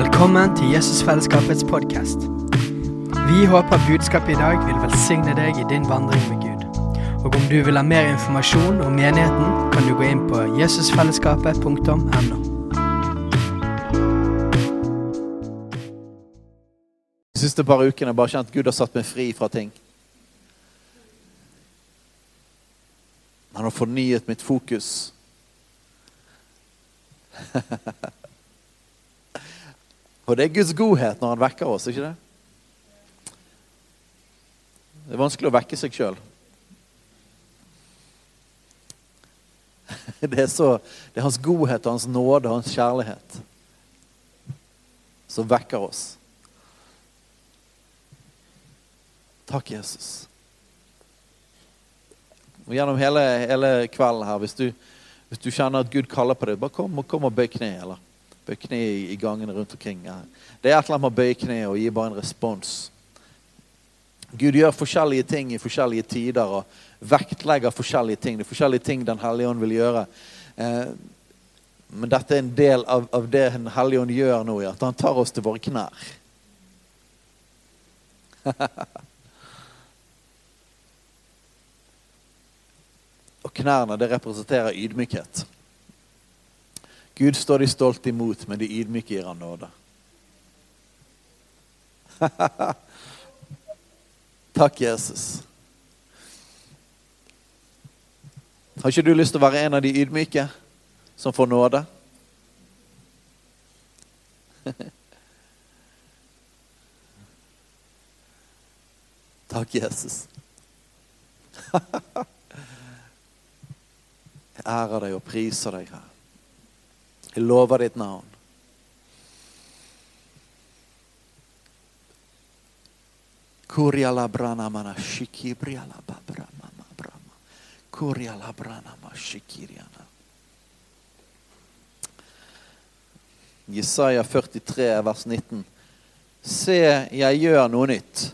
Velkommen til Jesusfellesskapets podkast. Vi håper budskapet i dag vil velsigne deg i din vandring med Gud. Og om du vil ha mer informasjon om menigheten, kan du gå inn på jesusfellesskapet.no. De siste par ukene har jeg bare kjent Gud har satt meg fri fra ting. Han har fornyet mitt fokus. Og det er Guds godhet når han vekker oss, ikke det? Det er vanskelig å vekke seg sjøl. Det, det er hans godhet, hans nåde og hans kjærlighet som vekker oss. Takk, Jesus. Og Gjennom hele, hele kvelden her, hvis du, hvis du, kjenner at Gud kaller på deg, bare kom, kom og bøy kne. Bøy kne i, gangen rundt omkring. Det er et eller annet med å bøye kne og gi bare en respons. Gud gjør forskjellige ting i forskjellige tider og vektlegger forskjellige ting. Det er forskjellige ting Den hellige ånd vil gjøre. Eh, men dette er en del av, av det Den hellige ånd gjør nå, at han tar oss til våre knær. og knærne, det representerer ydmykhet. Gud står de stolt imot, men de ydmyke gir han nåde. Takk, Jesus. Har ikke du lyst til å være en av de ydmyke som får nåde? Takk, Jesus. Jeg ærer deg og priser deg, her. Jeg lover ditt navn. Jesaja 43, vers 19. Se, jeg gjør noe nytt.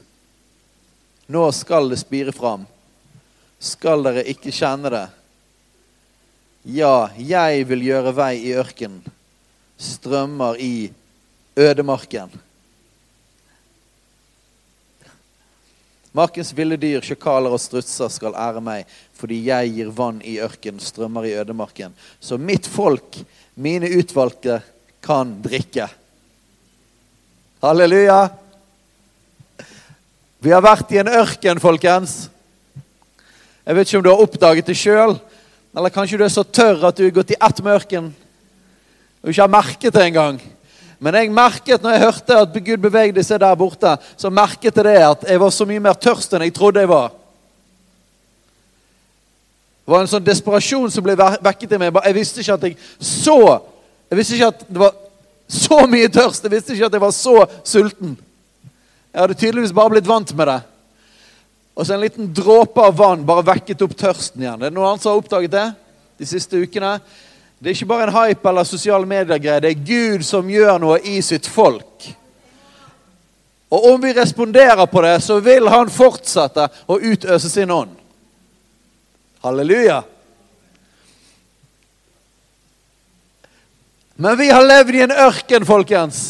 Nå skal det spire fram. Skal dere ikke kjenne det? Ja, jeg vil gjøre vei i ørkenen, strømmer i ødemarken. Markens ville dyr, sjakaler og strutser skal ære meg, fordi jeg gir vann i ørkenen, strømmer i ødemarken. Så mitt folk, mine utvalgte, kan drikke. Halleluja! Vi har vært i en ørken, folkens. Jeg vet ikke om du har oppdaget det sjøl, eller kanskje du er så tørr at du har gått i ett mørken og ikke har merket det engang. Men jeg merket når jeg hørte at Gud bevegde seg der borte, så merket jeg det at jeg var så mye mer tørst enn jeg trodde jeg var. Det var en sånn desperasjon som ble vekket i meg. Jeg visste ikke at jeg så Jeg visste ikke at det var så mye tørst. Jeg visste ikke at jeg var så sulten. Jeg hadde tydeligvis bare blitt vant med det. Og så en liten dråpe av vann bare vekket opp tørsten igjen. Er det noen andre som har oppdaget det de siste ukene? Det er ikke bare en hype eller sosiale medier-greie. Det er Gud som gjør noe i sitt folk. Og om vi responderer på det, så vil han fortsette å utøse sin ånd. Halleluja. Men vi har levd i en ørken, folkens.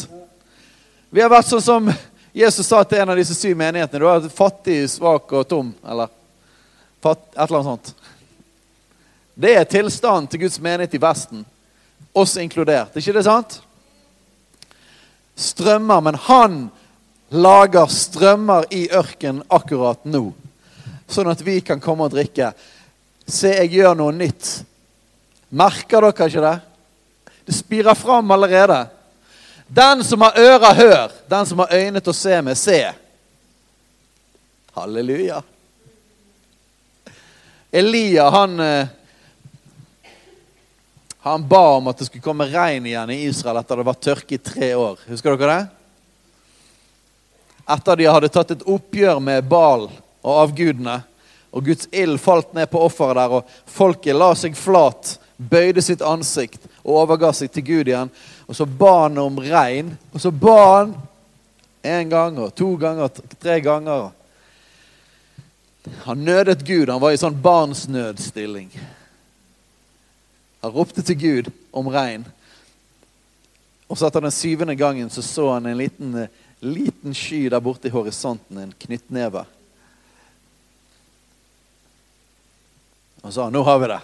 Vi har vært sånn som Jesus sa til en av disse syv menighetene du er fattig, svak og tom. Eller fatt, et eller annet sånt. Det er tilstanden til Guds menighet i Vesten, oss inkludert. Er ikke det sant? Strømmer, men han lager strømmer i ørkenen akkurat nå. Sånn at vi kan komme og drikke. Se, jeg gjør noe nytt. Merker dere ikke det? Det spirer fram allerede. Den som har ører, hør. Den som har øyne til å se med, se. Halleluja. Elia, han eh, Han ba om at det skulle komme regn igjen i Israel etter det var tørke i tre år. Husker dere det? Etter de hadde tatt et oppgjør med Bal og avgudene. Og Guds ild falt ned på offeret der, og folket la seg flat, bøyde sitt ansikt og overga seg til Gud igjen. Og så ba han om regn. Og så ba han én gang og to ganger, tre ganger. Han nødet Gud. Han var i sånn barnsnødstilling. Han ropte til Gud om regn. Og så etter den syvende gangen så så han en liten, liten sky der borte i horisonten, en knyttneve. Og sa 'Nå har vi det'.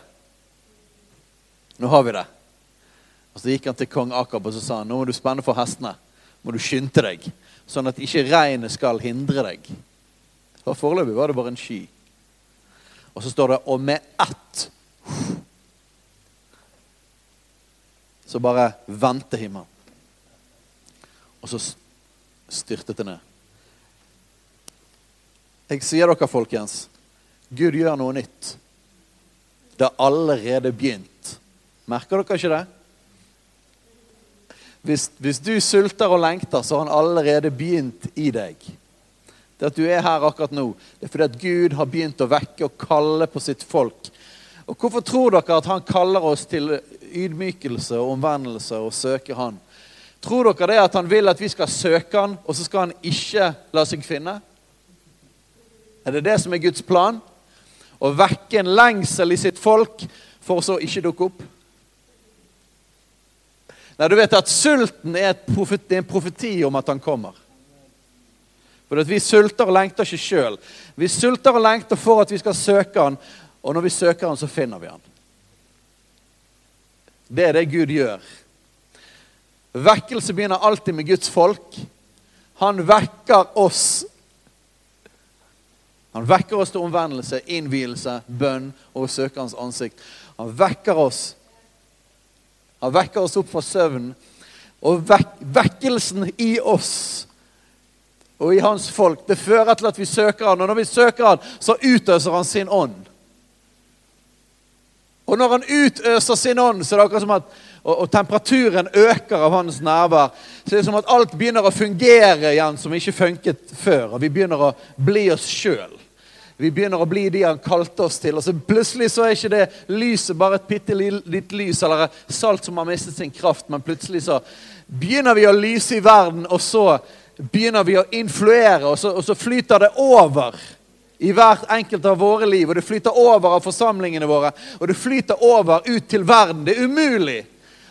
Nå har vi det. Og Så gikk han til kong Akab og så sa han, 'Nå må du spenne for hestene. Må du skynde deg, sånn at ikke regnet skal hindre deg.' Og Foreløpig var det bare en sky. Og så står det 'og med ett' Så bare vendte himmelen. Og så styrtet det ned. Jeg sier dere, folkens, Gud gjør noe nytt. Det har allerede begynt. Merker dere ikke det? Hvis, hvis, du sulter og lengter, så har han allerede begynt i deg. Det at du er her akkurat nå, det er fordi at Gud har begynt å vekke og kalle på sitt folk. Og Hvorfor tror dere at han kaller oss til ydmykelse og omvendelse og søker han? Tror dere det at han vil at vi skal søke han, og så skal han ikke la seg finne? Er det det som er Guds plan? Å vekke en lengsel i sitt folk for å så ikke dukke opp? Nei, du vet at Sulten er, profeti, er en profeti om at han kommer. For Vi sulter og lengter ikke sjøl. Vi sulter og lengter for at vi skal søke han, og når vi søker han, så finner vi han. Det er det Gud gjør. Vekkelse begynner alltid med Guds folk. Han vekker oss. Han vekker oss til omvendelse, innvielse, bønn og å søke hans ansikt. Han vekker oss. Han vekker oss opp fra søvnen. Og vek vekkelsen i oss og i hans folk, det fører til at vi søker han. Og når vi søker han, så utøser han sin ånd. Og når han utøser sin ånd, så er det akkurat som at og, og, temperaturen øker av hans nærvær. Så det er som at alt begynner å fungere igjen som ikke funket før. Og vi begynner å bli oss sjøl. Vi begynner å bli de han kalte oss til. Og så plutselig så er ikke det lyset bare et bitte lite lys eller salt som har mistet sin kraft, men plutselig så begynner vi å lyse i verden, og så begynner vi å influere, og så, og så flyter det over i hvert enkelt av våre liv. Og det flyter over av forsamlingene våre, og det flyter over ut til verden. Det er umulig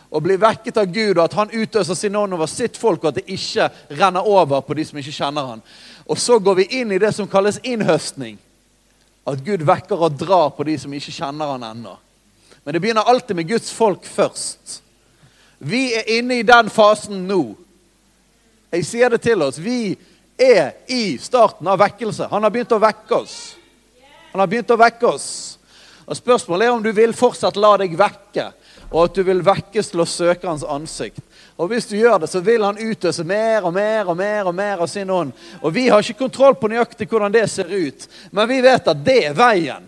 å bli vekket av Gud, og at han utøser sin ånd over sitt folk, og at det ikke renner over på de som ikke kjenner han. Og så går vi inn i det som kalles innhøstning. At Gud vekker og drar på de som ikke kjenner han ennå. Men det begynner alltid med Guds folk først. Vi er inne i den fasen nå. Jeg sier det til oss. Vi er i starten av vekkelse. Han har begynt å vekke oss. Han har begynt å vekke oss. Og Spørsmålet er om du vil fortsatt la deg vekke, og at du vil vekkes til å søke hans ansikt. Og Hvis du gjør det, så vil han utøse mer og mer og mer og mer av sin ånd. Og Vi har ikke kontroll på nøyaktig hvordan det ser ut, men vi vet at det er veien.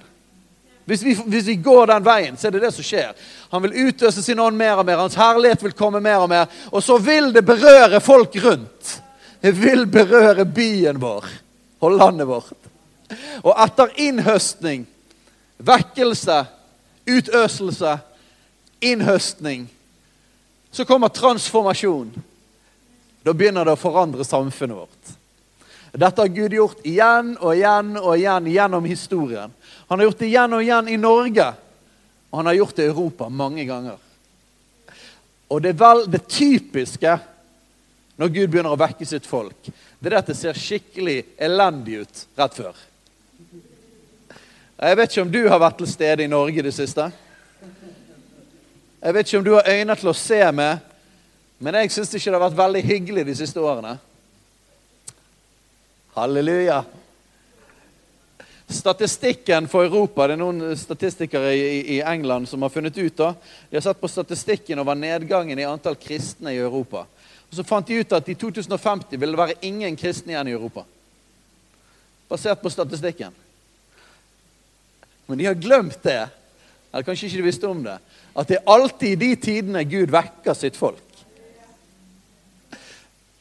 Hvis vi, hvis vi, går den veien, så er det det som skjer. Han vil utøse sin ånd mer og mer. Hans herlighet vil komme mer og mer. Og så vil det berøre folk rundt. Det vil berøre byen vår og landet vårt. Og etter innhøstning, vekkelse, utøselse, innhøstning, så kommer transformasjon. Da begynner det å forandre samfunnet vårt. Dette har Gud gjort igjen og igjen og igjen gjennom historien. Han har gjort det igjen og igjen i Norge, og han har gjort det i Europa mange ganger. Og det, vel, det typiske når Gud begynner å vekke sitt folk, det er at det ser skikkelig elendig ut rett før. Jeg vet ikke om du har vært til stede i Norge i det siste. Jeg vet ikke om du har øyne til å se med, men jeg syns ikke det har vært veldig hyggelig de siste årene. Halleluja. Statistikken for Europa Det er noen statistikere i, England som har funnet ut da, De har sett på statistikken over nedgangen i antall kristne i Europa. Og Så fant de ut at i 2050 vil det være ingen kristne igjen i Europa. Basert på statistikken. Men de har glemt det, eller kanskje ikke de visste om det, at det er alltid i de tidene Gud vekker sitt folk.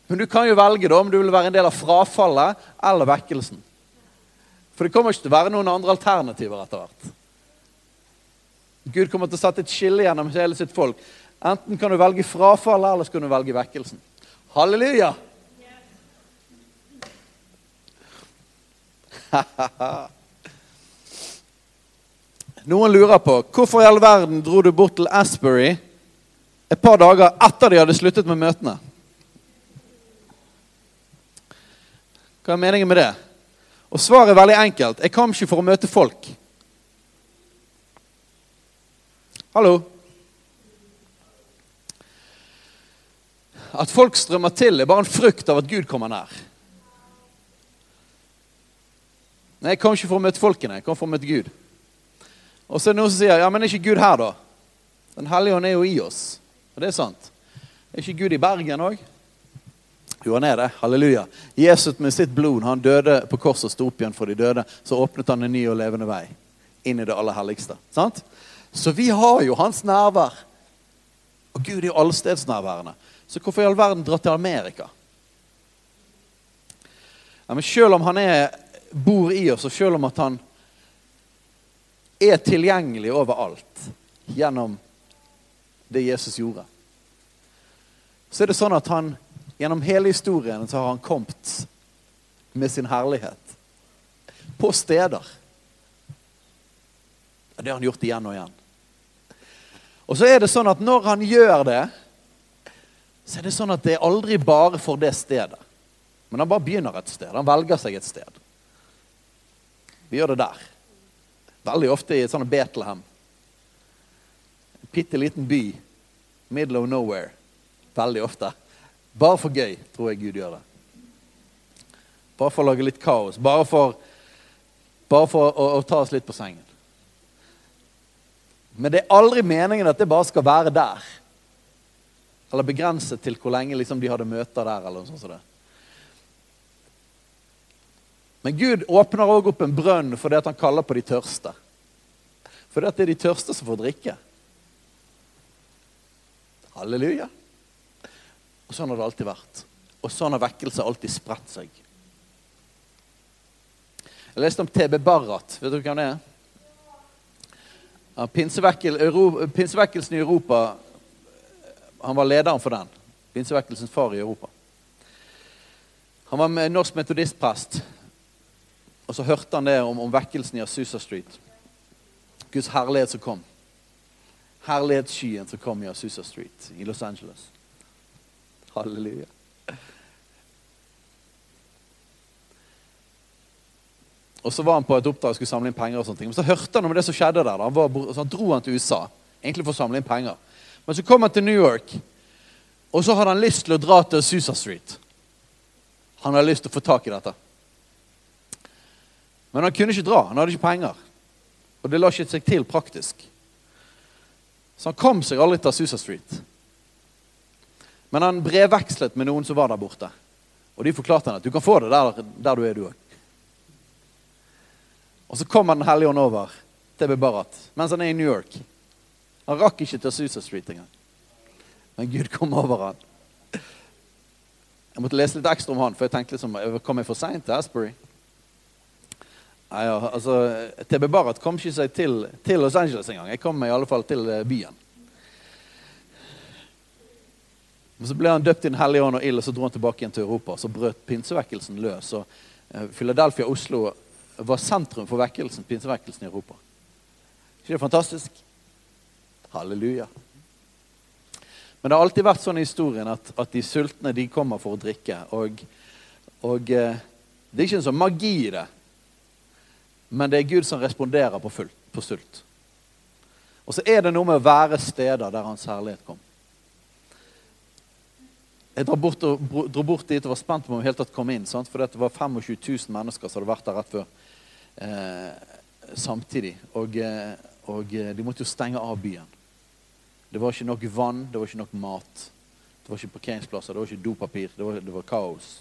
Men du kan jo velge da om du vil være en del av frafallet eller vekkelsen. For det kommer ikke til å være noen andre alternativer etter hvert. Gud kommer til å sette et skille gjennom hele sitt folk. Enten kan du velge frafallet, eller så kan du velge vekkelsen. Halleluja! Noen lurer på hvorfor i all verden dro du bort til Asbury? et par dager etter de hadde sluttet med møtene. Hva er meningen med det? Og Svaret er veldig enkelt. Jeg kom ikke for å møte folk. Hallo? At folk strømmer til, er bare en frukt av at Gud kommer nær. Nei, Jeg kom ikke for å møte folkene, jeg kom for å møte Gud. Og så er det noen som sier ja, men er ikke Gud her, da? Den hellige ånd er jo i oss. Og det er sant. Er ikke Gud i Bergen òg? Jo, han er det. Halleluja. Jesus med sitt blod, han døde på korset og sto opp igjen for de døde. Så åpnet han en ny og levende vei inn i det aller helligste. Sant? Så vi har jo hans nærvær. Og Gud er jo allstedsnærværende. Så hvorfor i all verden dra til Amerika? Ja, men Selv om han er, bor i oss, og selv om at han er tilgjengelig overalt gjennom det Jesus gjorde, så er det sånn at han gjennom hele historien så har han kommet med sin herlighet på steder. Det har han gjort igjen og igjen. Og så er det sånn at når han gjør det, så er det sånn at det er aldri bare for det stedet. Men han bare begynner et sted. Han velger seg et sted. Vi gjør det der. Veldig ofte i et sånt Betlehem. En bitte liten by. Middle of nowhere. Veldig ofte. Bare for gøy, tror jeg Gud gjør det. Bare for å lage litt kaos. Bare for, bare for å, å ta oss litt på sengen. Men det er aldri meningen at det bare skal være der. Eller begrenset til hvor lenge liksom, de hadde møter der. eller noe sånt. Men Gud åpner òg opp en brønn fordi han kaller på de tørste. Fordi det er de tørste som får drikke. Halleluja. Og Sånn har det alltid vært. Og sånn har vekkelse alltid spredt seg. Jeg leste om TB Barrat. Vet du hvem det er? Pinsevekkel, pinsevekkelsen i Europa Han var lederen for den. Pinsevekkelsens far i Europa. Han var norsk metodistprest. Og så hørte han det om, om vekkelsen i Asusa Street. Guds herlighet som kom. Herlighetsskyen som kom i Asusa Street i Los Angeles. Halleluja. Og så var han på et oppdrag og skulle samle inn penger. og sånne ting. Men så hørte han om det som skjedde der. Han, var, så dro han til USA egentlig for å samle inn penger. Men så kom han til New York, og så hadde han lyst til å dra til Susa Street. Han hadde lyst til å få tak i dette. Men han kunne ikke dra. Han hadde ikke penger. Og det la ikke seg til praktisk. Så han kom seg aldri til Susa Street. Men han brevvekslet med noen som var der borte. Og de forklarte han at du kan få det der, der du er, du òg. Og så kommer Den hellige ånd over til Bebarat mens han er i New York. Han rakk ikke til Susa Street engang. Men Gud kom over han. Jeg måtte lese litt ekstra om han, for jeg tenkte liksom, kom jeg for seint til Asbury? Nei, ja, altså, TB Barat kom ikke seg til, til Los Angeles engang. Jeg kom meg i alle fall til eh, byen. Men Så ble han døpt i Den hellige ånd og ild, og så dro han tilbake igjen til Europa. Så brøt pinsevekkelsen løs. og uh, Philadelphia og Oslo var sentrum for vekkelsen, pinsevekkelsen i Europa. ikke det fantastisk? Halleluja. Men det har alltid vært sånn i historien at, at de sultne de kommer for å drikke. Og, og eh, det er ikke en sånn magi i det, men det er Gud som responderer på, fullt, på sult. Og så er det noe med å være steder der Hans herlighet kom. Jeg dro bort, dro bort dit og var spent på om vi helt tatt kom inn. Sant? For det var 25 000 mennesker som hadde vært der rett før eh, samtidig. Og, eh, og, eh, de måtte jo stenge av byen. Det var ikke nok vann, det var ikke nok mat. Det var ikke parkeringsplasser, det var ikke dopapir. Det var, det var kaos.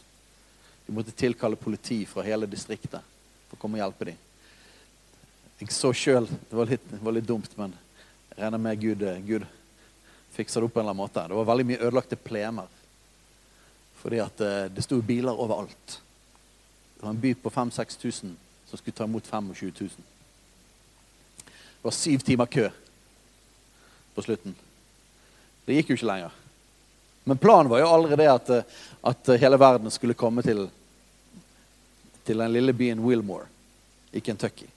De måtte tilkalle politi fra hele distriktet for å komme og hjelpe dem. Jeg så sjøl det, var litt, var litt dumt, men jeg regner med Gud, eh, Gud fiksa det opp på en eller annen måte. Det var veldig mye ødelagte plener. Fordi at det sto biler overalt. Det var en by på 5000-6000 som skulle ta imot 25 000. Det var syv timer kø på slutten. Det gikk jo ikke lenger. Men planen var jo aldri det at, at hele verden skulle komme til, til den lille byen Wilmore i Kentucky.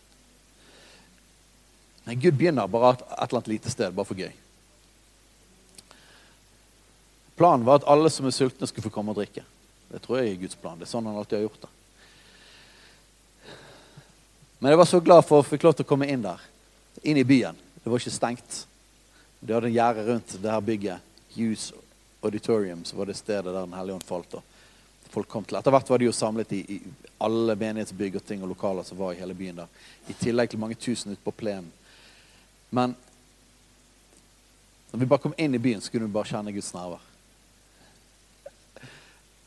Men Gud begynner bare et, eller annet lite sted, bare for gøy. Planen var at alle som er sultne, skulle få komme og drikke. Det tror jeg er Guds plan. Det er sånn han alltid har gjort det. Men jeg var så glad for å få lov til å komme inn der. Inn i byen. Det var ikke stengt. De hadde en gjerde rundt det her bygget. Hughes Auditorium, så var det stedet der Den hellige ånd falt. Og folk kom til. Etter hvert var de jo samlet i, i alle menighetsbygg og ting og lokaler som var i hele byen der. I tillegg til mange tusen ute på plenen. Men når vi bare kom inn i byen, så kunne vi bare kjenne Guds nerver.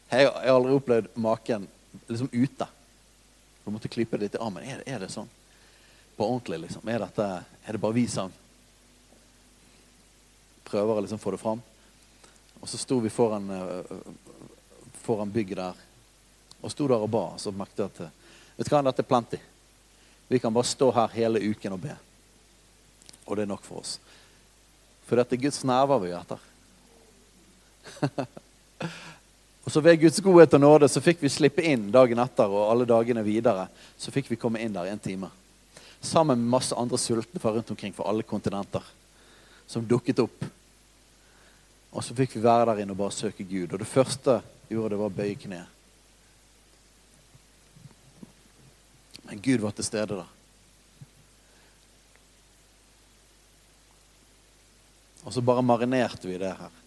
Jeg har aldri opplevd maken liksom ute. Du måtte klype det litt i armen. Er det, er det sånn? På ordentlig, liksom? Er, dette, er det bare vi som prøver å liksom få det fram? Og så sto vi foran, uh, foran bygget der og sto der og ba. Og så merket jeg at vet du hva, dette er plenty. Vi kan bare stå her hele uken og be. Og det er nok for oss. For dette er Guds nærvær vi er etter. Og så ved Guds godhet og nåde så fikk vi slippe inn dagen etter og alle dagene videre. Så fikk vi komme inn der en time. Sammen med masse andre sultne fra rundt omkring fra alle kontinenter. Som dukket opp. Og så fikk vi være der inne og bare søke Gud. Og det første vi gjorde, det var å bøye kne. Men Gud var til stede der. Og så bare marinerte vi det her.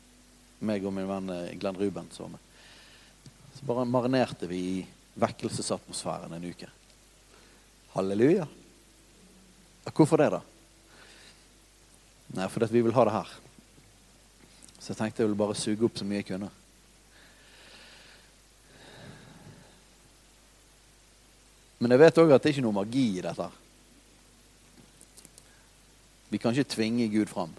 Meg og min venn eh, Glenn Ruben så med. Så bare marinerte vi i vekkelsesatmosfæren en uke. Halleluja. Hvorfor det, da? Nei, fordi vi vil ha det her. Så jeg tenkte jeg ville bare suge opp så mye jeg kunne. Men jeg vet òg at det er ikke noe magi i dette. Vi kan ikke tvinge Gud fram.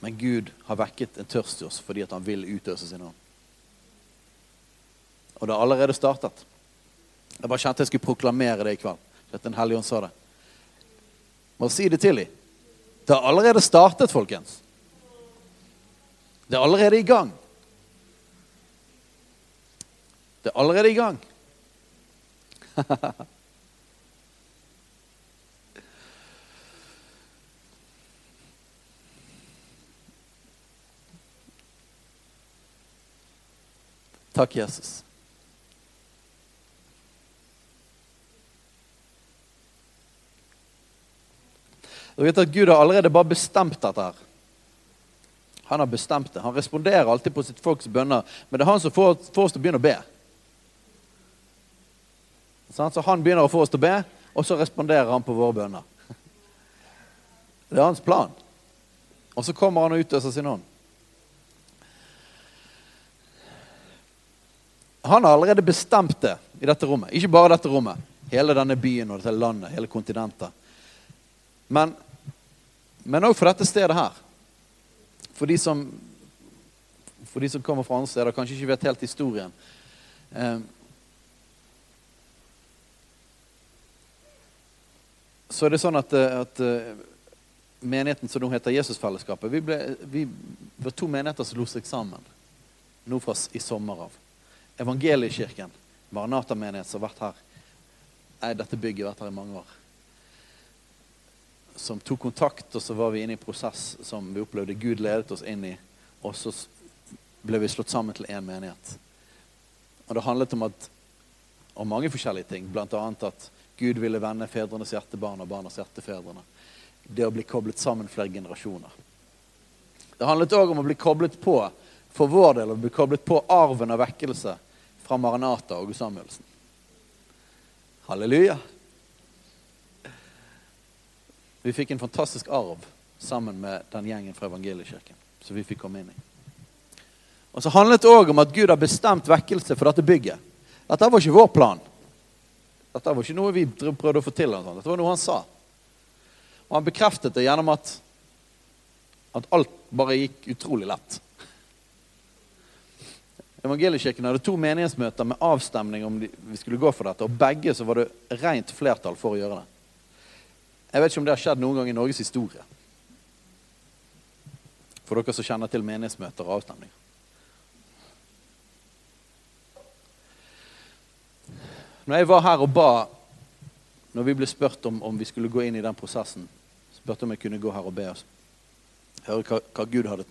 Men Gud har vekket en tørst i oss fordi han vil utøse sin ånd. Og det har allerede startet. Jeg bare kjente jeg skulle proklamere det i kveld. At Den hellige ånd sa det. Må si det til dem. Det har allerede startet, folkens. Det er allerede i gang. Det er allerede i gang. Takk, Jesus. Du vet at Gud har allerede bare bestemt dette. her. Han har bestemt det. Han responderer alltid på sitt folks bønner, men det er han som får, oss til å begynne å be. Så han begynner å få oss til å be, og så responderer han på våre bønner. Det er hans plan. Og så kommer han og utøser sin ånd. Han har allerede bestemt det i dette rommet. Ikke bare dette rommet. Hele denne byen og dette landet, hele kontinentet. Men òg for dette stedet her. For de, som, for de som kommer fra andre steder, kanskje ikke vet helt historien. Eh, så er det sånn at, eh, at eh, menigheten som nå heter Jesusfellesskapet Vi, ble, vi var to menigheter som lo seg sammen nå fra i sommer av. Evangeliekirken, Maranata-menighet, som har vært her Nei, dette bygget vært her i mange år. Som tok kontakt, og så var vi inne i en prosess som vi opplevde Gud ledet oss inn i. Og så ble vi slått sammen til én menighet. Og det handlet om, at, om mange forskjellige ting. Annet at Gud ville vende fedrenes hjertebarn og barnas hjertefedrene. Det å bli koblet sammen flere generasjoner. Det handlet òg om å bli koblet på for vår del, å bli koblet på arven av vekkelse fra Maranata og Samuelsen. Halleluja. Vi fikk en fantastisk arv sammen med den gjengen fra Evangeliekirken. som vi fikk komme inn i. Og så handlet det òg om at Gud har bestemt vekkelse for dette bygget. Dette var ikke vår plan. Dette var ikke noe vi prøvde å få til. Dette var noe han sa. Og han bekreftet det gjennom at, at alt bare gikk utrolig lett. Evangeliekirken hadde to menighetsmøter med avstemning om vi skulle gå for dette, og begge så var det rent flertall for å gjøre det. Jeg vet ikke om det har skjedd noen gang i Norges historie. For dere som kjenner til menighetsmøter og avstemninger. Når jeg var her og ba, når vi ble spurt om, om vi skulle gå inn i den prosessen, spurte om jeg kunne gå her og be oss. høre hva, hva Gud hadde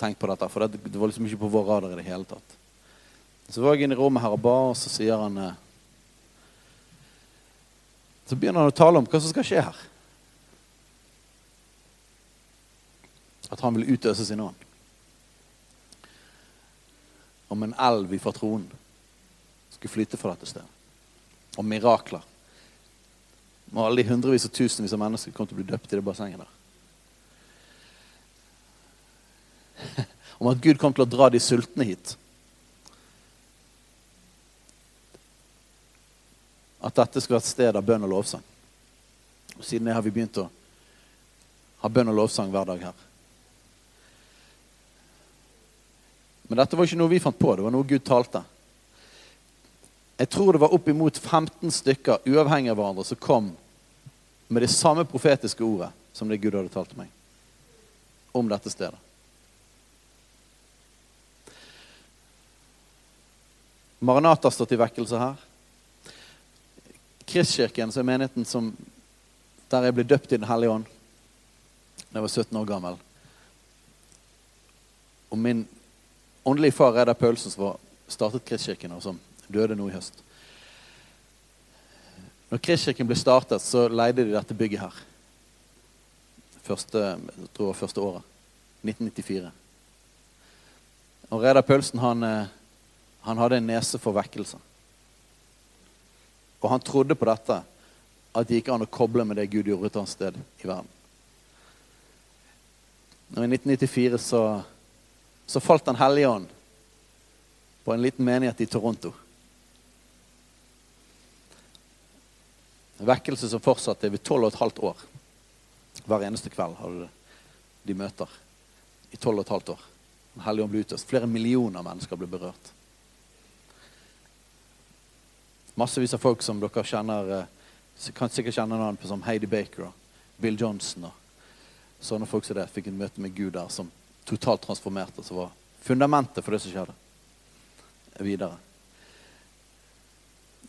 tenkt på dette. For det, det var liksom ikke på vår radar i det hele tatt. Så var jeg inne i rommet her og ba, og så sier han eh, Så begynner han å tale om hva som skal skje her. At han vil utøse sin ånd. Om en elv ifra tronen skulle flyte fra dette stedet. Om mirakler. Og alle de hundrevis og tusenvis av mennesker kom til å bli døpt i det bassenget der. Om at Gud kom til å dra de sultne hit. At dette skulle et sted av bønn og lovsang. Og Siden det har vi begynt å ha bønn og lovsang hver dag her. Men dette var ikke noe vi fant på, det var noe Gud talte. Jeg tror det var oppimot 15 stykker uavhengig av hverandre som kom med det samme profetiske ordet som det Gud hadde talt meg om dette stedet. Maranata har stått i vekkelse her. Kristkirken, som er menigheten som, der jeg ble døpt i Den hellige ånd da jeg var 17 år gammel. Og min åndelige far, Reidar Paulsen, som startet Kristkirken, og som døde nå i høst. Når Kristkirken ble startet, så leide de dette bygget her. Første, jeg tror det var første året. 1994. Og Reidar Paulsen han, eh, han hadde en nese for vekkelse. Og han trodde på dette, at det gikk an å koble med det Gud gjorde et annet sted i verden. Og I 1994 så, så falt Den hellige ånd på en liten menighet i Toronto. En vekkelse som fortsatte over tolv og et halvt år. Hver eneste kveld hadde de møter i tolv og et halvt år. Den hellige ånd ble utøst. Flere millioner mennesker ble berørt. Massevis av folk som dere kjenner eh, kan sikkert kjenne navn på som Heidi Baker og Bill Johnson. og Sånne folk som det fikk en møte med Gud der som totalt transformerte. Som var fundamentet for det som skjedde videre.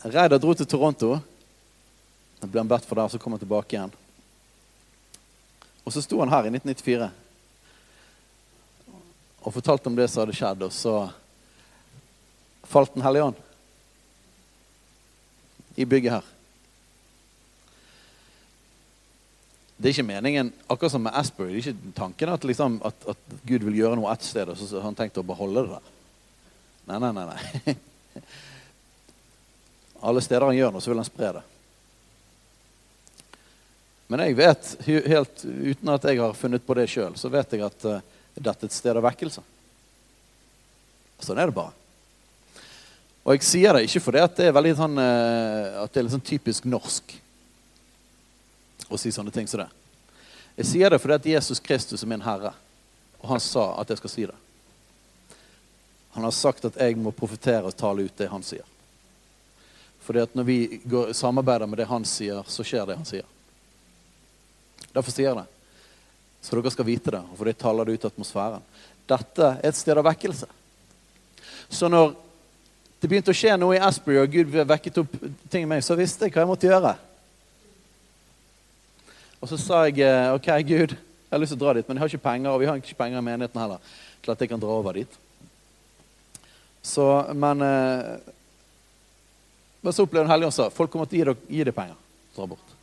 Reidar dro til Toronto. Da ble han bedt for der, så kom han tilbake igjen. Og så sto han her i 1994 og fortalte om det som hadde skjedd, og så falt Den hellige ånd i bygget her. Det er ikke meningen, akkurat som med Asbury, det er ikke tanken at, liksom, at, at Gud vil gjøre noe ett sted, og så har han tenkt å beholde det der. Nei, nei, nei. nei. Alle steder han gjør noe, så vil han spre det. Men jeg vet, helt uten at jeg har funnet på det sjøl, så vet jeg at uh, dette er et sted av vekkelse. Sånn er det bare. Og jeg sier det ikke fordi det er veldig sånn, uh, at det er sånn typisk norsk å si sånne ting som det. Jeg sier det fordi at Jesus Kristus er min herre, og han sa at jeg skal si det. Han har sagt at jeg må profetere og tale ut det han sier. Fordi at når vi går, samarbeider med det han sier, så skjer det han sier. Derfor sier jeg det. Så dere skal vite det, og fordi jeg taler det ut atmosfæren. Dette er et sted av vekkelse. Så når det begynte å skje noe i Asbury, og Gud vekket opp ting i meg, så visste jeg hva jeg måtte gjøre. Og så sa jeg eh, OK, Gud, jeg har lyst til å dra dit, men jeg har ikke penger, og vi har ikke penger i menigheten heller til at jeg kan dra over dit. Så, men, eh, men så opplevde Den hellige ånd sa folk kommer til å gi deg, penger. Dra bort.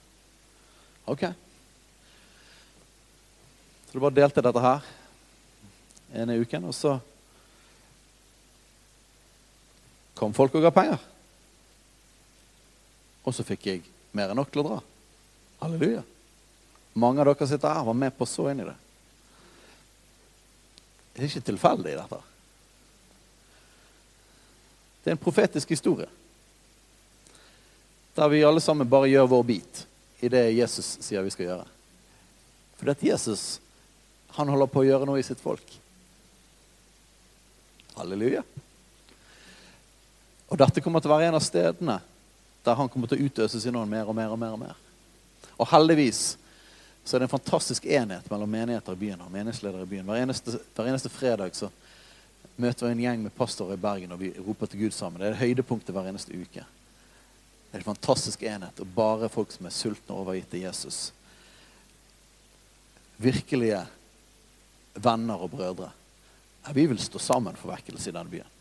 OK. Så du bare delte dette her ene uken, og så kom folk og ga penger. Og så fikk jeg mer enn nok til å dra. Halleluja. Mange av dere sitter her og var med på så inn i det. Det er ikke tilfeldig, dette. Det er en profetisk historie. Der vi alle sammen bare gjør vår bit i det Jesus sier vi skal gjøre. For at Jesus han holder på å gjøre noe i sitt folk. Halleluja. Og dette kommer til å være en av stedene der han kommer til å utøse sin ånd mer og mer og mer. Og mer. Og heldigvis så er det en fantastisk enhet mellom menigheter i byen og menighetsledere i byen. Hver eneste, hver eneste fredag så møter vi en gjeng med pastorer i Bergen, og vi roper til Gud sammen. Det er det høydepunktet hver eneste uke. Det er en fantastisk enhet, og bare folk som er sultne og overgitt til Jesus. Virkelige venner og brødre. Vi vil stå sammen for vekkelse i denne byen.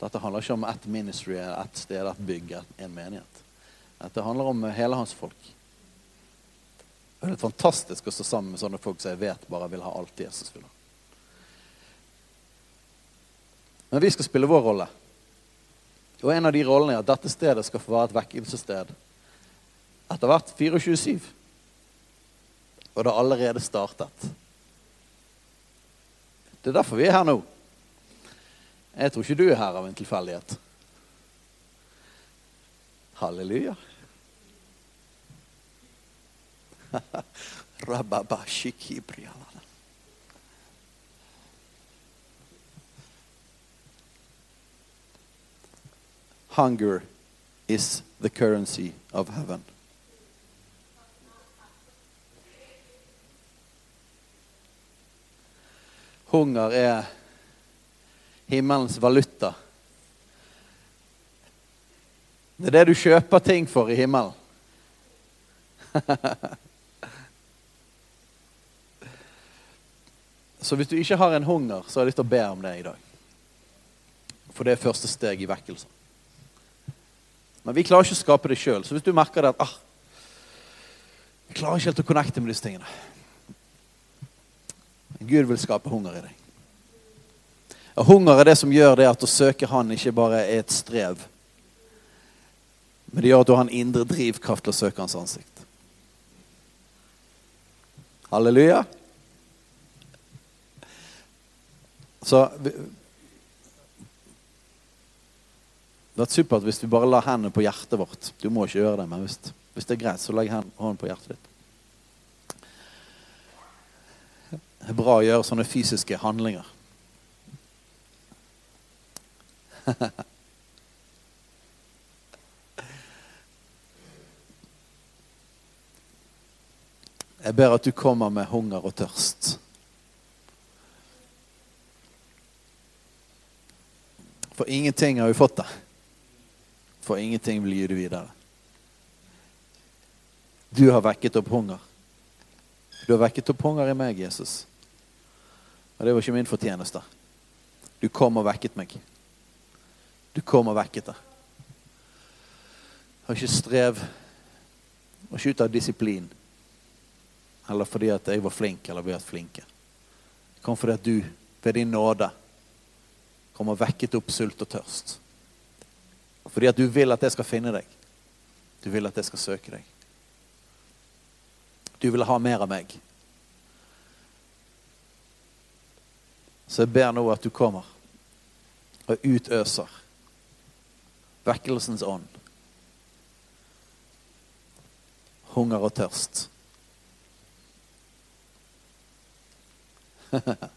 Dette handler ikke om ett ministry, ett sted, ett bygg, en menighet. Dette handler om hele hans folk. Det er fantastisk å stå sammen med sånne folk som jeg vet bare vil ha alt Jesus vil ha. Men vi skal spille vår rolle. Og en av de rollene er at dette stedet skal få være et vekkelsessted etter hvert 24-7. Og det har allerede startet. Det er derfor vi er her nå. Jeg tror ikke du er her av en tilfeldighet. Halleluja. Hunger is the currency of heaven. Hunger er himmelens valuta. Det er det du kjøper ting for i himmelen. så hvis du ikke har en hunger, så har jeg lyst til å be om det i dag. For det er første steg i vekkelsen. Men vi klarer ikke å skape det sjøl. Så hvis du merker det at ah, jeg klarer ikke helt å connecte med disse tingene Gud vil skape hunger i deg. Hunger er det som gjør det at å søke Han ikke bare er et strev, men det gjør at du har en indre drivkraft til å søke Hans ansikt. Halleluja. Så Det er supert hvis vi bare lar hendene på hjertet vårt. Du må ikke gjøre det, men hvis, hvis det er greit, så legg hånden på hjertet ditt. Det er bra å gjøre sånne fysiske handlinger. Jeg ber at du kommer med hunger og tørst. For ingenting har vi fått det. For ingenting vil gi det videre. Du har vekket opp hunger. Du har vekket opp hunger i meg, Jesus. Og det var ikke min fortjeneste. Du kom og vekket meg. Du kom og vekket det. Jeg har ikke strev, og ikke ut av disiplin. Eller fordi at jeg var flink, eller vi har vært flinke. Det kom fordi at du, ved din nåde, kom og vekket opp sult og tørst. Fordi at du vil at jeg skal finne deg. Du vil at jeg skal søke deg. Du vil ha mer av meg. Så jeg ber nå at du kommer og utøser vekkelsens ånd. Hunger og tørst.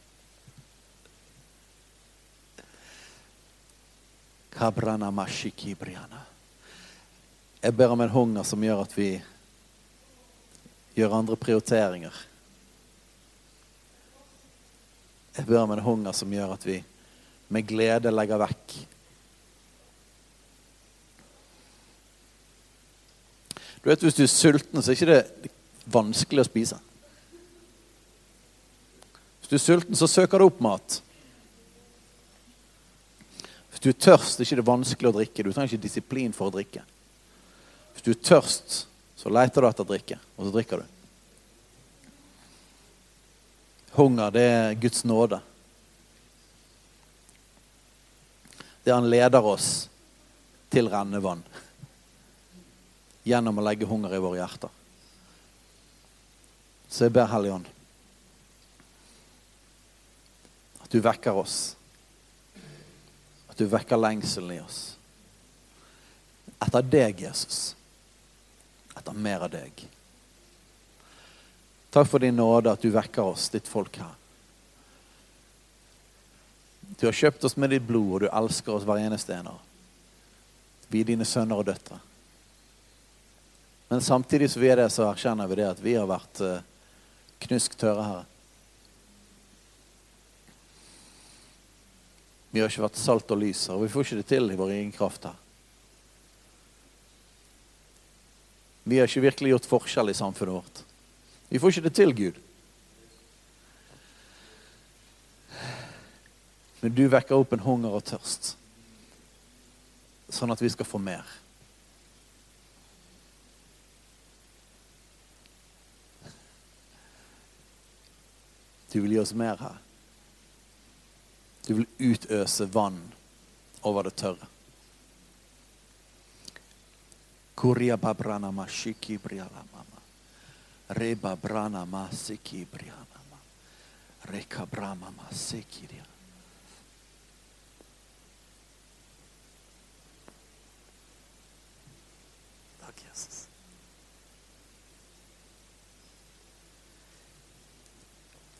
Jeg ber om en hunger som gjør at vi gjør andre prioriteringer. Jeg ber om en hunger som gjør at vi med glede legger vekk. Du vet, Hvis du er sulten, så er det ikke vanskelig å spise. Hvis du er sulten, så søker du opp mat. Hvis du er tørst, er det ikke vanskelig å drikke. Du trenger ikke disiplin for å drikke. Hvis du er tørst, så leter du etter drikke, og så drikker du. Hunger, det er Guds nåde. Det han leder oss til rennevann gjennom å legge hunger i våre hjerter. Så jeg ber Hellige Ånd at du vekker oss. At du vekker lengselen i oss. Etter deg, Jesus. Etter mer av deg. Takk for din nåde at du vekker oss, ditt folk her. Du har kjøpt oss med ditt blod, og du elsker oss hver eneste en av. Vi er dine sønner og døtre. Men samtidig som vi er det, så erkjenner vi det at vi har vært uh, knusk tørre, Herre. Vi har ikke vært salt og lys og vi får ikke det til i vår egen kraft her. Vi har ikke virkelig gjort forskjell i samfunnet vårt. Vi får ikke det til, Gud. Men du vekker opp en hunger og tørst, sånn at vi skal få mer. Du vil gi oss mer her. Du vil utøse vann over det tørre. Takk, babrana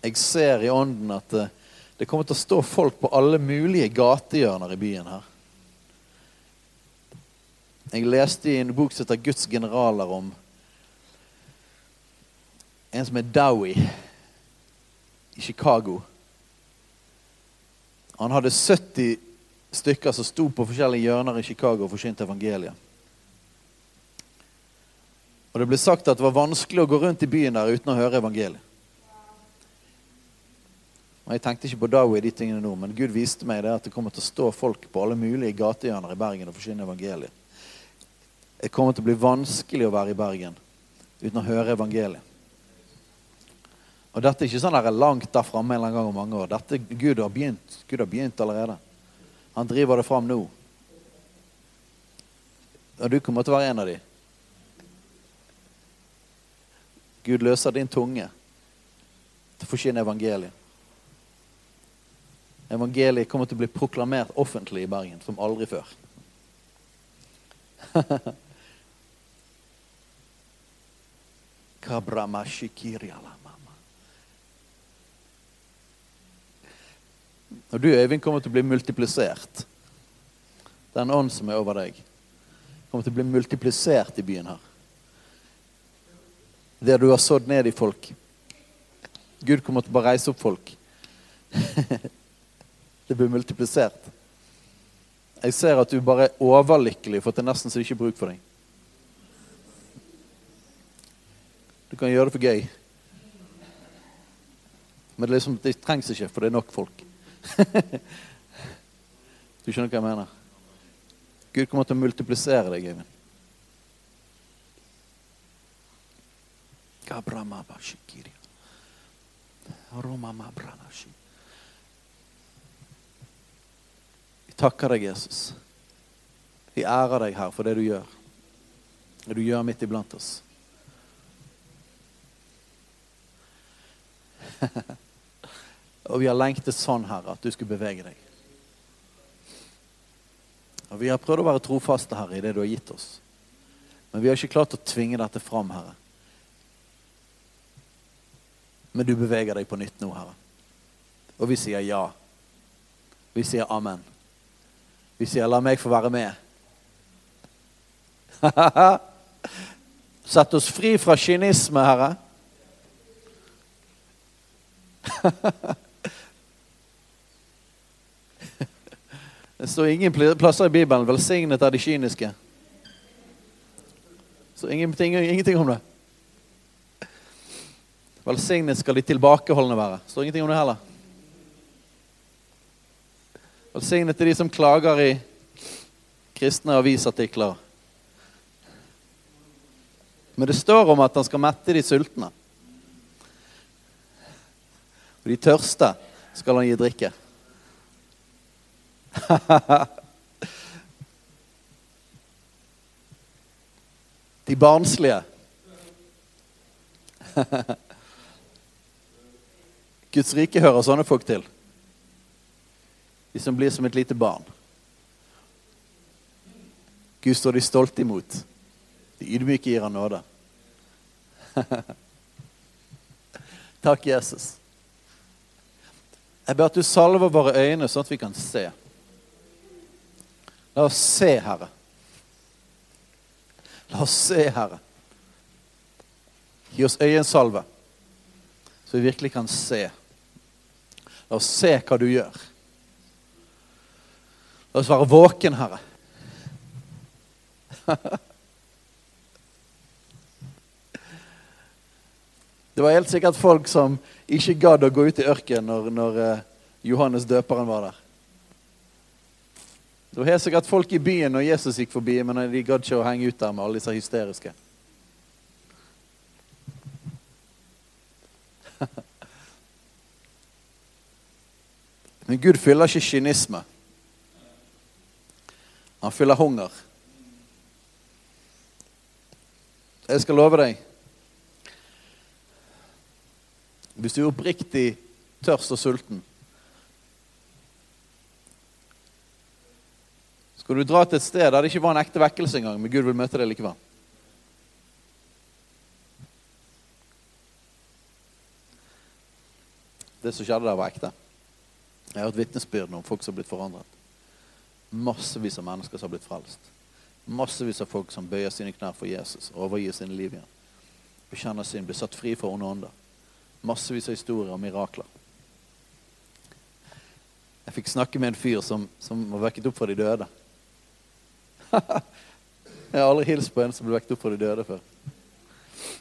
Jeg ser i ånden at det, det kommer til å stå folk på alle mulige gatehjørner i byen her. Jeg leste i en bok som heter 'Guds generaler' om en som er Dowie i Chicago. Han hadde 70 stykker som sto på forskjellige hjørner i Chicago og forsynte evangeliet. Og det ble sagt at det var vanskelig å gå rundt i byen der uten å høre evangeliet. Og Jeg tenkte ikke på Dowie de tingene nå, men Gud viste meg det at det kommer til å stå folk på alle mulige gatehjørner i Bergen og forsyne evangeliet. Det kommer til å bli vanskelig å være i Bergen uten å høre evangeliet. Og dette er ikke sånn der langt der framme en eller annen gang om mange år. Dette, Gud har begynt Gud har begynt allerede. Han driver det fram nå. Og du kommer til å være en av de. Gud løser din tunge til å forsyne evangeliet. Evangeliet kommer til å bli proklamert offentlig i Bergen som aldri før. Og du, Øyvind, kommer til å bli multiplisert. Den ånd som er over deg, kommer til å bli multiplisert i byen her. Det du har sådd ned i folk. Gud kommer til å bare reise opp folk. det blir multiplisert. Jeg ser at du bare er overlykkelig for at det er nesten så det ikke er bruk for deg. Du kan gjøre det for gøy. Men det, liksom, det trengs ikke, for det er nok folk. du skjønner hva jeg mener? Gud kommer til å multiplisere deg, Eivind. Vi takker deg, Jesus. Vi ærer deg her for det du gjør. Det du gjør midt iblant oss. og vi har lengtet sånn, Herre, at du skulle bevege deg. Og Vi har prøvd å være trofaste, Herre, i det du har gitt oss. Men vi har ikke klart å tvinge dette fram, Herre. Men du beveger deg på nytt nå, Herre. Og vi sier ja. Vi sier amen. Vi sier 'la meg få være med'. Sett oss fri fra kynisme, Herre. Det står ingen plasser i Bibelen 'velsignet er de kyniske'. Så ingenting, ingenting om det. Velsignet skal de tilbakeholdne være. Står ingenting om det heller. Velsignet til de som klager i kristne avisartikler. Men det står om at han skal mette de sultne. Og de tørste skal han gi drikke. de barnslige. Guds rike hører sånne folk til. De som blir som et lite barn. Gud står de stolte imot. De ydmyke gir han nåde. Takk, Jesus. Jeg ber at du salver våre øyne, sånn at vi kan se. La oss se, Herre. La oss se, Herre. Gi oss øyensalve, så vi virkelig kan se. La oss se hva du gjør. Oss være våken, Herre. Det var helt sikkert folk som ikke gadd å gå ut i ørkenen når, når uh, Johannes døperen var der. Det var helt sikkert folk i byen når Jesus gikk forbi, men de gadd ikke å henge ut der med alle disse hysteriske. Men Gud fyller ikke kynisme. Han fyller hunger. Jeg skal love deg Hvis du er oppriktig tørst og sulten Skal du dra til et sted der det ikke var en ekte vekkelse engang, men Gud vil møte deg likevel? Det som skjedde der, var ekte. Jeg har hørt vitnesbyrd om folk som har blitt forandret. Massevis av mennesker som har blitt frelst. Massevis av folk som bøyer sine knær for Jesus og overgir sine liv igjen. Bekjenner sin, blir satt fri fra onde ånder. Massevis av historier og mirakler. Jeg fikk snakke med en fyr som, som var vekket opp fra de døde. jeg har aldri hilst på en som ble vekket opp fra de døde før.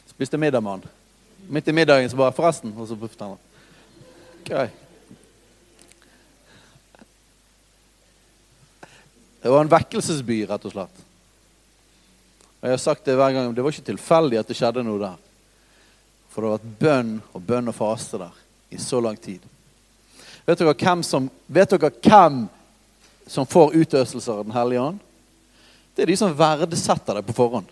Spiste middag med han. Midt i middagen så bare 'Forresten.' Og så puffet han. Okay. Det var en vekkelsesby, rett og slett. Og jeg har sagt Det hver gang, det var ikke tilfeldig at det skjedde noe der. For det har vært bønn og bønn og faste der i så lang tid. Vet dere hvem som, dere hvem som får utøselser av Den hellige ånd? Det er de som verdsetter det på forhånd.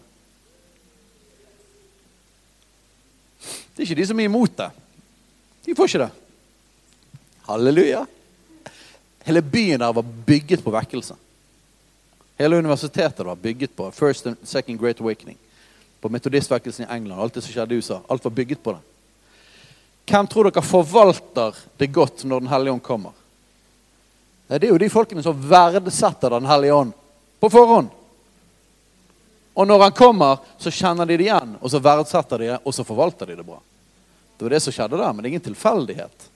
Det er ikke de som er imot det. De får ikke det. Halleluja. Hele byen der var bygget på vekkelse. Hele universitetet var bygget på First and Second Great Awakening. På metodistvekkelsen i England. Alt det som skjedde i USA. Alt var bygget på det. Hvem tror dere forvalter det godt når Den hellige ånd kommer? Det er jo de folkene som verdsetter Den hellige ånd på forhånd. Og når han kommer, så kjenner de det igjen, og så verdsetter de det, og så forvalter de det bra. Det var det som skjedde der, men det er ingen tilfeldighet.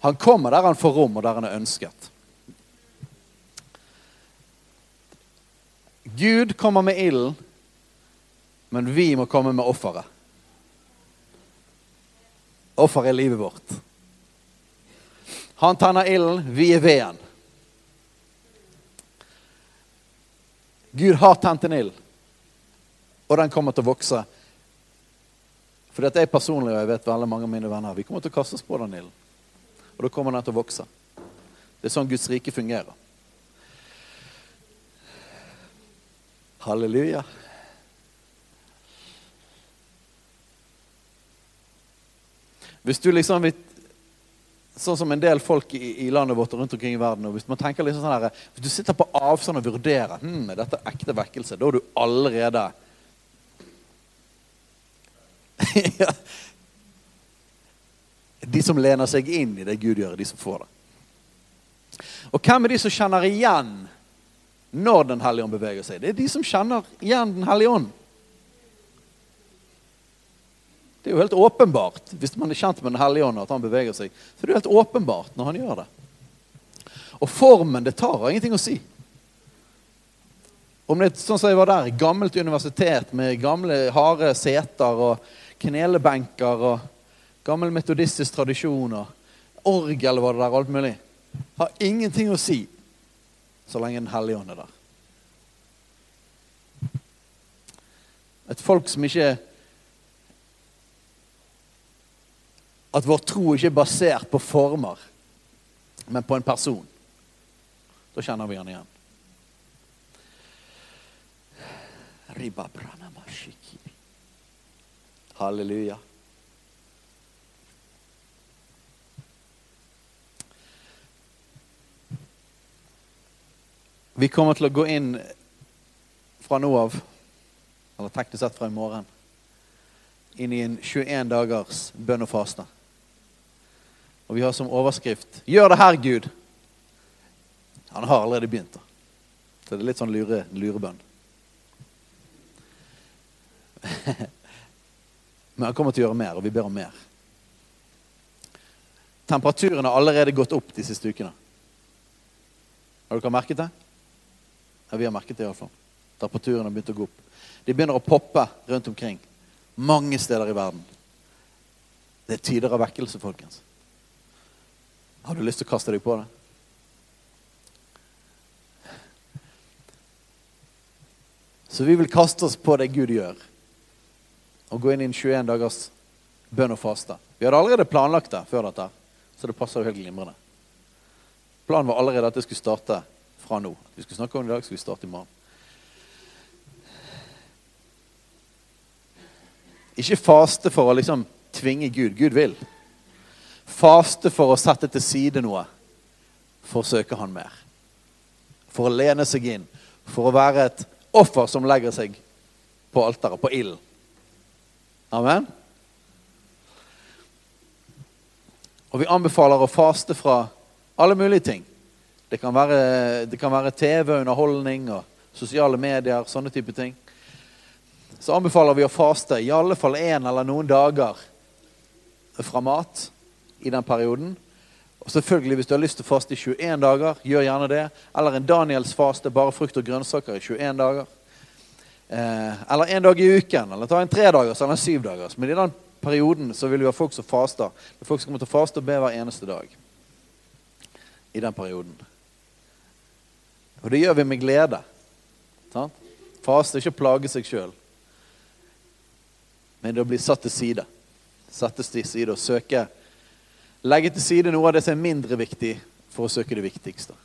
Han kommer der han får rom, og der han er ønsket. Gud kommer med ilden, men vi må komme med offeret. Offeret er livet vårt. Han tenner ilden, vi er veden. Gud har tent en ild, og den kommer til å vokse. For dette er personlig og jeg vet veldig mange av mine venner, vi kommer til å kaste oss på den ilden. Og da kommer den til å vokse. Det er sånn Guds rike fungerer. Halleluja. Hvis du liksom Sånn som en del folk i, i, landet vårt og rundt omkring i verden og Hvis man tenker liksom sånn her, hvis du sitter på avstand og vurderer hm, er dette ekte vekkelse, da er du allerede De som lener seg inn i det Gud gjør, er de som får det. Og hvem er de som kjenner igjen når Den hellige ånd beveger seg. Det er de som kjenner igjen Den hellige ånd. Det er jo helt åpenbart hvis man er kjent med Den hellige ånd at han beveger seg. Så det er jo helt åpenbart når han gjør det. Og formen, det tar har ingenting å si. Om det er sånn som jeg var der, gammelt universitet med gamle, harde seter og knelebenker og gammel metodistisk tradisjon og orgel var det der, alt mulig, har ingenting å si så lenge Den hellige ånd er der. Et folk som ikke At vår tro ikke er basert på former, men på en person. Da kjenner vi han igjen. Halleluja. Vi kommer til å gå inn fra nå av, eller teknisk sett fra i morgen, inn i en 21 dagers bønn og faste. Og vi har som overskrift 'Gjør det her, Gud'. Han har allerede begynt. Så det er litt sånn lure, lurebønn. Men han kommer til å gjøre mer, og vi ber om mer. Temperaturen har allerede gått opp de siste ukene. Har dere merket det? Ja, vi har merket det iallfall. Temperaturen har begynt å gå opp. De begynner å poppe rundt omkring. Mange steder i verden. Det er tider av vekkelse, folkens. Har du lyst til å kaste deg på det? Så vi vil kaste oss på det Gud gjør, og gå inn i en 21 dagers bønn og faste. Vi hadde allerede planlagt det før dette, så det passer jo helt glimrende. Planen var allerede at det skulle starte fra nå. Vi skulle snakke om det i dag, skulle vi starte i morgen. Ikke faste for å liksom tvinge Gud. Gud vil. Faste for å sette til side noe for å søke Han mer. For å lene seg inn. For å være et offer som legger seg på alteret, på ilden. Amen. Og vi anbefaler å faste fra alle mulige ting. Det kan være, det kan være TV, underholdning og sosiale medier, sånne type ting. Så anbefaler vi å faste i alle fall én eller noen dager fra mat i den perioden. Og selvfølgelig, Hvis du har lyst til å faste i 21 dager, gjør gjerne det. Eller en Daniels faste, bare frukt og grønnsaker i 21 dager. Eh, eller en dag i uken, eller ta en tredagers eller en syvdagers. Men i den perioden så vil vi ha folk som faster. Det er folk som kommer til å faste og be hver eneste dag. I den perioden. Og det gjør vi med glede. Sant? Faste, ikke plage seg sjøl. Men det å bli satt til side. Settes til side og søke Legge til side noe av det som er mindre viktig, for å søke det viktigste.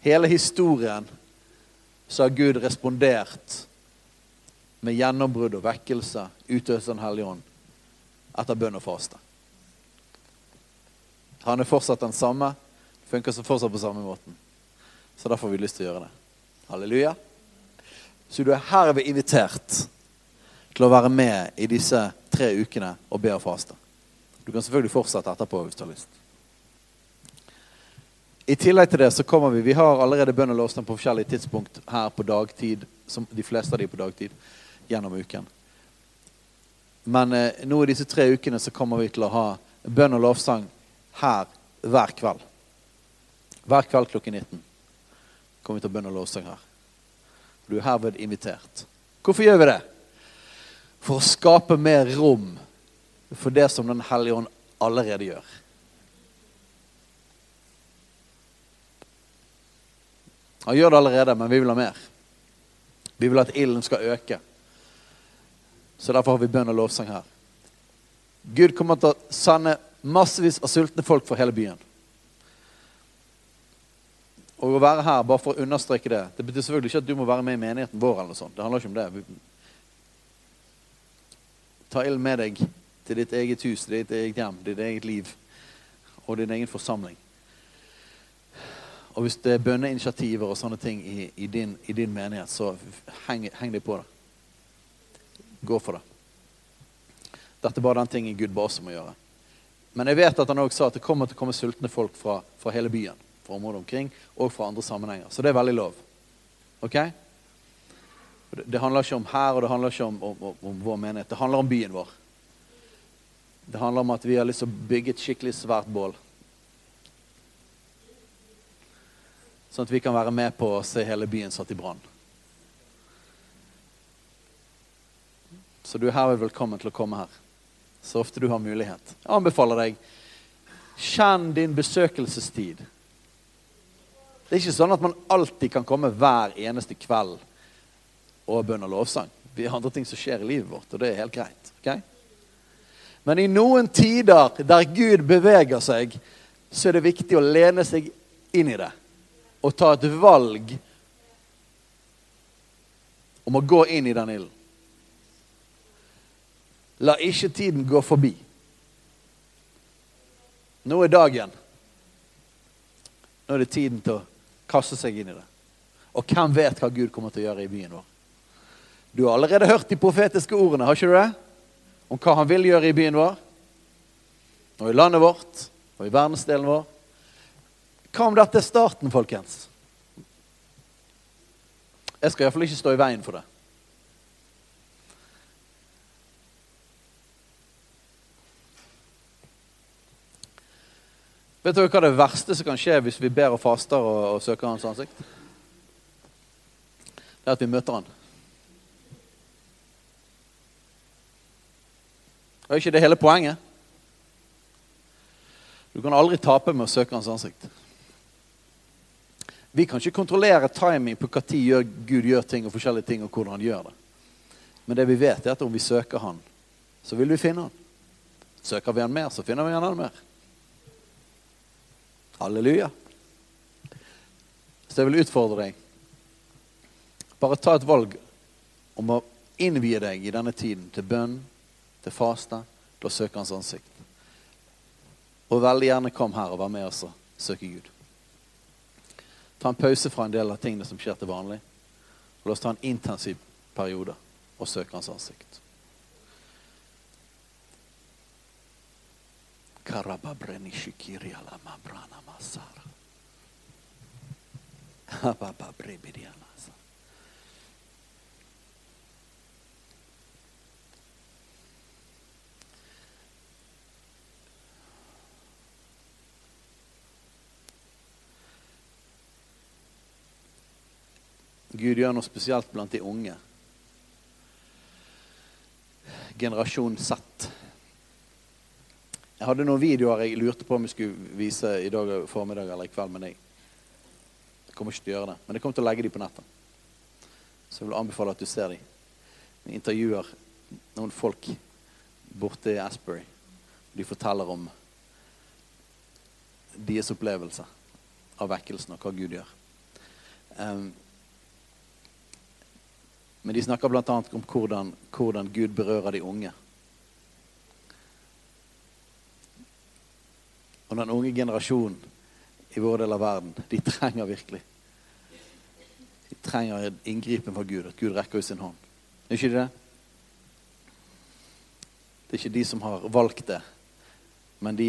Hele historien så har Gud respondert med gjennombrudd og vekkelse, utøvelse av Den hellige ånd, etter bønn og faste. Han er fortsatt den samme. Funker fortsatt på samme måten. Så derfor har vi lyst til å gjøre det. Halleluja. Så du er herved invitert til å være med i disse tre ukene og be og faste. Du kan selvfølgelig fortsette etterpå hvis du har lyst. I tillegg til det så kommer vi Vi har allerede bønn og lovsang på forskjellige tidspunkt her på dagtid. Som de fleste av de på dagtid gjennom uken. Men eh, nå i disse tre ukene så kommer vi til å ha bønn og lovsang her hver kveld. Hver kveld klokken 19 kommer vi til bønn og lovsang her. Du er herved invitert. Hvorfor gjør vi det? For å skape mer rom for det som Den hellige ånd allerede gjør. Han gjør det allerede, men vi vil ha mer. Vi vil at ilden skal øke. Så derfor har vi bønn og lovsang her. Gud kommer til å sende massevis av sultne folk fra hele byen. Og å være her, bare for å understreke det Det betyr selvfølgelig ikke at du må være med i menigheten vår. eller sånt. Det handler ikke om det. Ta ild med deg til ditt eget hus, ditt eget hjem, ditt eget liv og din egen forsamling. Og hvis det er bønneinitiativer og sånne ting i, i, din, i din, menighet, så heng, heng deg på det. Gå for det. Dette er bare den tingen Gud ba oss om å gjøre. Men jeg vet at han også sa at det kommer til å komme sultne folk fra, fra hele byen. Fra området omkring og fra andre sammenhenger. Så det er veldig lov. Ok? Det, handler ikke om her, og det handler ikke om, om, om vår menighet. Det handler om byen vår. Det handler om at vi har lyst til å bygge et skikkelig svært bål. Sånn at vi kan være med på å se hele byen satt i brann. Så du er herved velkommen til å komme her. Så ofte du har mulighet. Jeg anbefaler deg kjenn din besøkelsestid. Det er ikke sånn at man alltid kan komme hver eneste kveld og bønn og lovsang. Vi har andre ting som skjer i livet vårt, og det er helt greit. Okay? Men i noen tider der Gud beveger seg, så er det viktig å lene seg inn i det. Og ta et valg om å gå inn i den ilden. La ikke tiden gå forbi. Nå er dagen. Nå er det tiden til å kaste seg inn i det. Og hvem vet hva Gud kommer til å gjøre i byen vår? Du har allerede hørt de profetiske ordene, har ikke du det? om hva han vil gjøre i byen vår, og i landet vårt, og i verdensdelen vår. Hva om dette er starten, folkens? Jeg skal iallfall ikke stå i veien for det. Vet dere hva det verste som kan skje hvis vi ber og faster og, og søker Hans ansikt? Det er at vi møter Han. Er ikke det hele poenget? Du kan aldri tape med å søke hans ansikt. Vi kan ikke kontrollere timing på når Gud gjør ting, og forskjellige ting, og hvordan han gjør det. Men det vi vet, er at om vi søker Han, så vil vi finne Han. Søker vi Han mer, så finner vi Han mer. Halleluja. Så jeg vil utfordre deg. Bare ta et valg om å innvie deg i denne tiden til bønn, til faste, til å søke Hans ansikt. Og veldig gjerne kom her og vær med oss og søke Gud. Ta en pause fra en del av tingene som skjer til vanlig. Og la oss ta en intensiv periode og søke Hans ansikt. Gud gjør noe spesielt blant de unge. Generasjon Z. Jeg hadde noen videoer jeg lurte på om jeg skulle vise i dag formiddag eller i kveld, men jeg, kommer ikke til å gjøre det. Men jeg kommer til å legge dem på nettet. Så jeg vil anbefale at du ser dem. Jeg intervjuer noen folk borte i Asbury. De forteller om deres opplevelse av vekkelsen og hva Gud gjør. Um, men de snakker bl.a. om hvordan, hvordan Gud berører de unge. Og den unge generasjonen i vår del av verden, de trenger virkelig De trenger inngripen fra Gud, at Gud rekker ut sin hånd. Er ikke det? Det er ikke de som har valgt det, men de,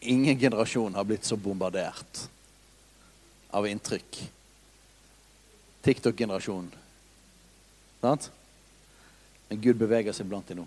ingen generasjon har blitt så bombardert av inntrykk. TikTok-generasjonen Sant? Men Gud beveger seg blant dem nå.